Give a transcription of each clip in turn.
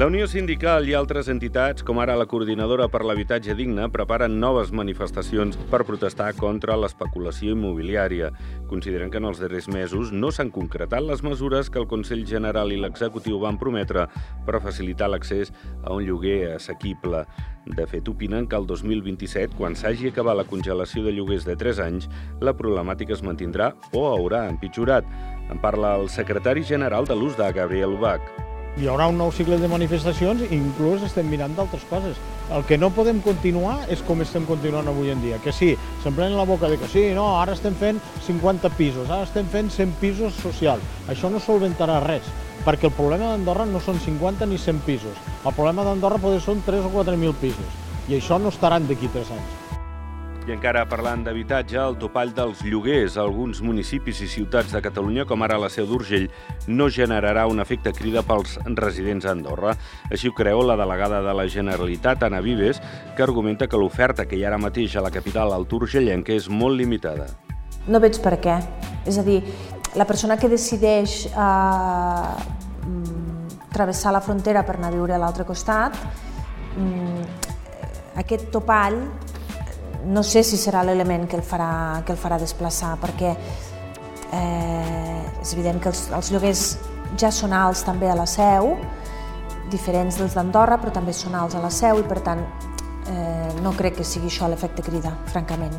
La Unió Sindical i altres entitats, com ara la Coordinadora per l'Habitatge Digne, preparen noves manifestacions per protestar contra l'especulació immobiliària. Consideren que en els darrers mesos no s'han concretat les mesures que el Consell General i l'Executiu van prometre per facilitar l'accés a un lloguer assequible. De fet, opinen que el 2027, quan s'hagi acabat la congelació de lloguers de 3 anys, la problemàtica es mantindrà o haurà empitjorat. En parla el secretari general de l'USDA, Gabriel Bach hi haurà un nou cicle de manifestacions i inclús estem mirant d'altres coses. El que no podem continuar és com estem continuant avui en dia, que sí, s'emprenen la boca de que sí, no, ara estem fent 50 pisos, ara estem fent 100 pisos socials. Això no solventarà res, perquè el problema d'Andorra no són 50 ni 100 pisos. El problema d'Andorra potser són 3 o 4.000 pisos, i això no estaran d'aquí 3 anys. I encara parlant d'habitatge, el topall dels lloguers a alguns municipis i ciutats de Catalunya, com ara la Seu d'Urgell, no generarà un efecte crida pels residents a Andorra. Així ho creu la delegada de la Generalitat, Ana Vives, que argumenta que l'oferta que hi ha ara mateix a la capital alt urgellenca és molt limitada. No veig per què. És a dir, la persona que decideix eh, travessar la frontera per anar a viure a l'altre costat, mm, aquest topall no sé si serà l'element que, el farà, que el farà desplaçar, perquè eh, és evident que els, els lloguers ja són alts també a la seu, diferents dels d'Andorra, però també són alts a la seu i per tant eh, no crec que sigui això l'efecte crida, francament.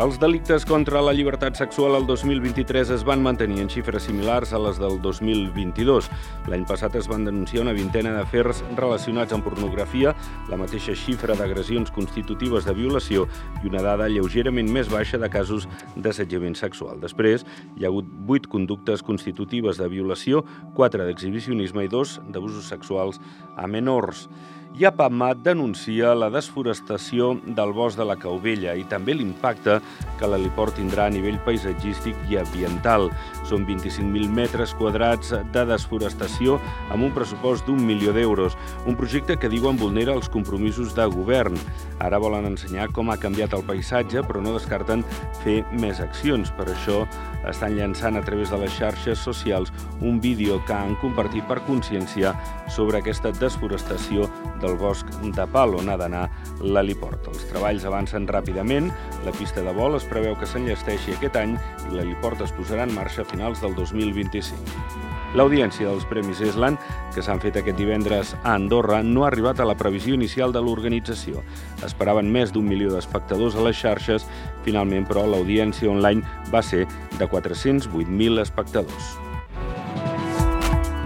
Els delictes contra la llibertat sexual el 2023 es van mantenir en xifres similars a les del 2022. L'any passat es van denunciar una vintena d'afers relacionats amb pornografia, la mateixa xifra d'agressions constitutives de violació i una dada lleugerament més baixa de casos d'assetjament sexual. Després, hi ha hagut vuit conductes constitutives de violació, quatre d'exhibicionisme i dos d'abusos sexuals a menors. IAPAMAT denuncia la desforestació del bosc de la Caubella i també l'impacte que l'heliport tindrà a nivell paisatgístic i ambiental. Són 25.000 metres quadrats de desforestació amb un pressupost d'un milió d'euros. Un projecte que diuen vulnera els compromisos de govern. Ara volen ensenyar com ha canviat el paisatge, però no descarten fer més accions. Per això estan llançant a través de les xarxes socials un vídeo que han compartit per conscienciar sobre aquesta desforestació del bosc de Pal, on ha d'anar l'heliport. Els treballs avancen ràpidament, la pista de vol es preveu que s'enllesteixi aquest any i l'heliport es posarà en marxa a finals del 2025. L'audiència dels Premis Eslan, que s'han fet aquest divendres a Andorra, no ha arribat a la previsió inicial de l'organització. Esperaven més d'un milió d'espectadors a les xarxes, finalment, però, l'audiència online va ser de 408.000 espectadors.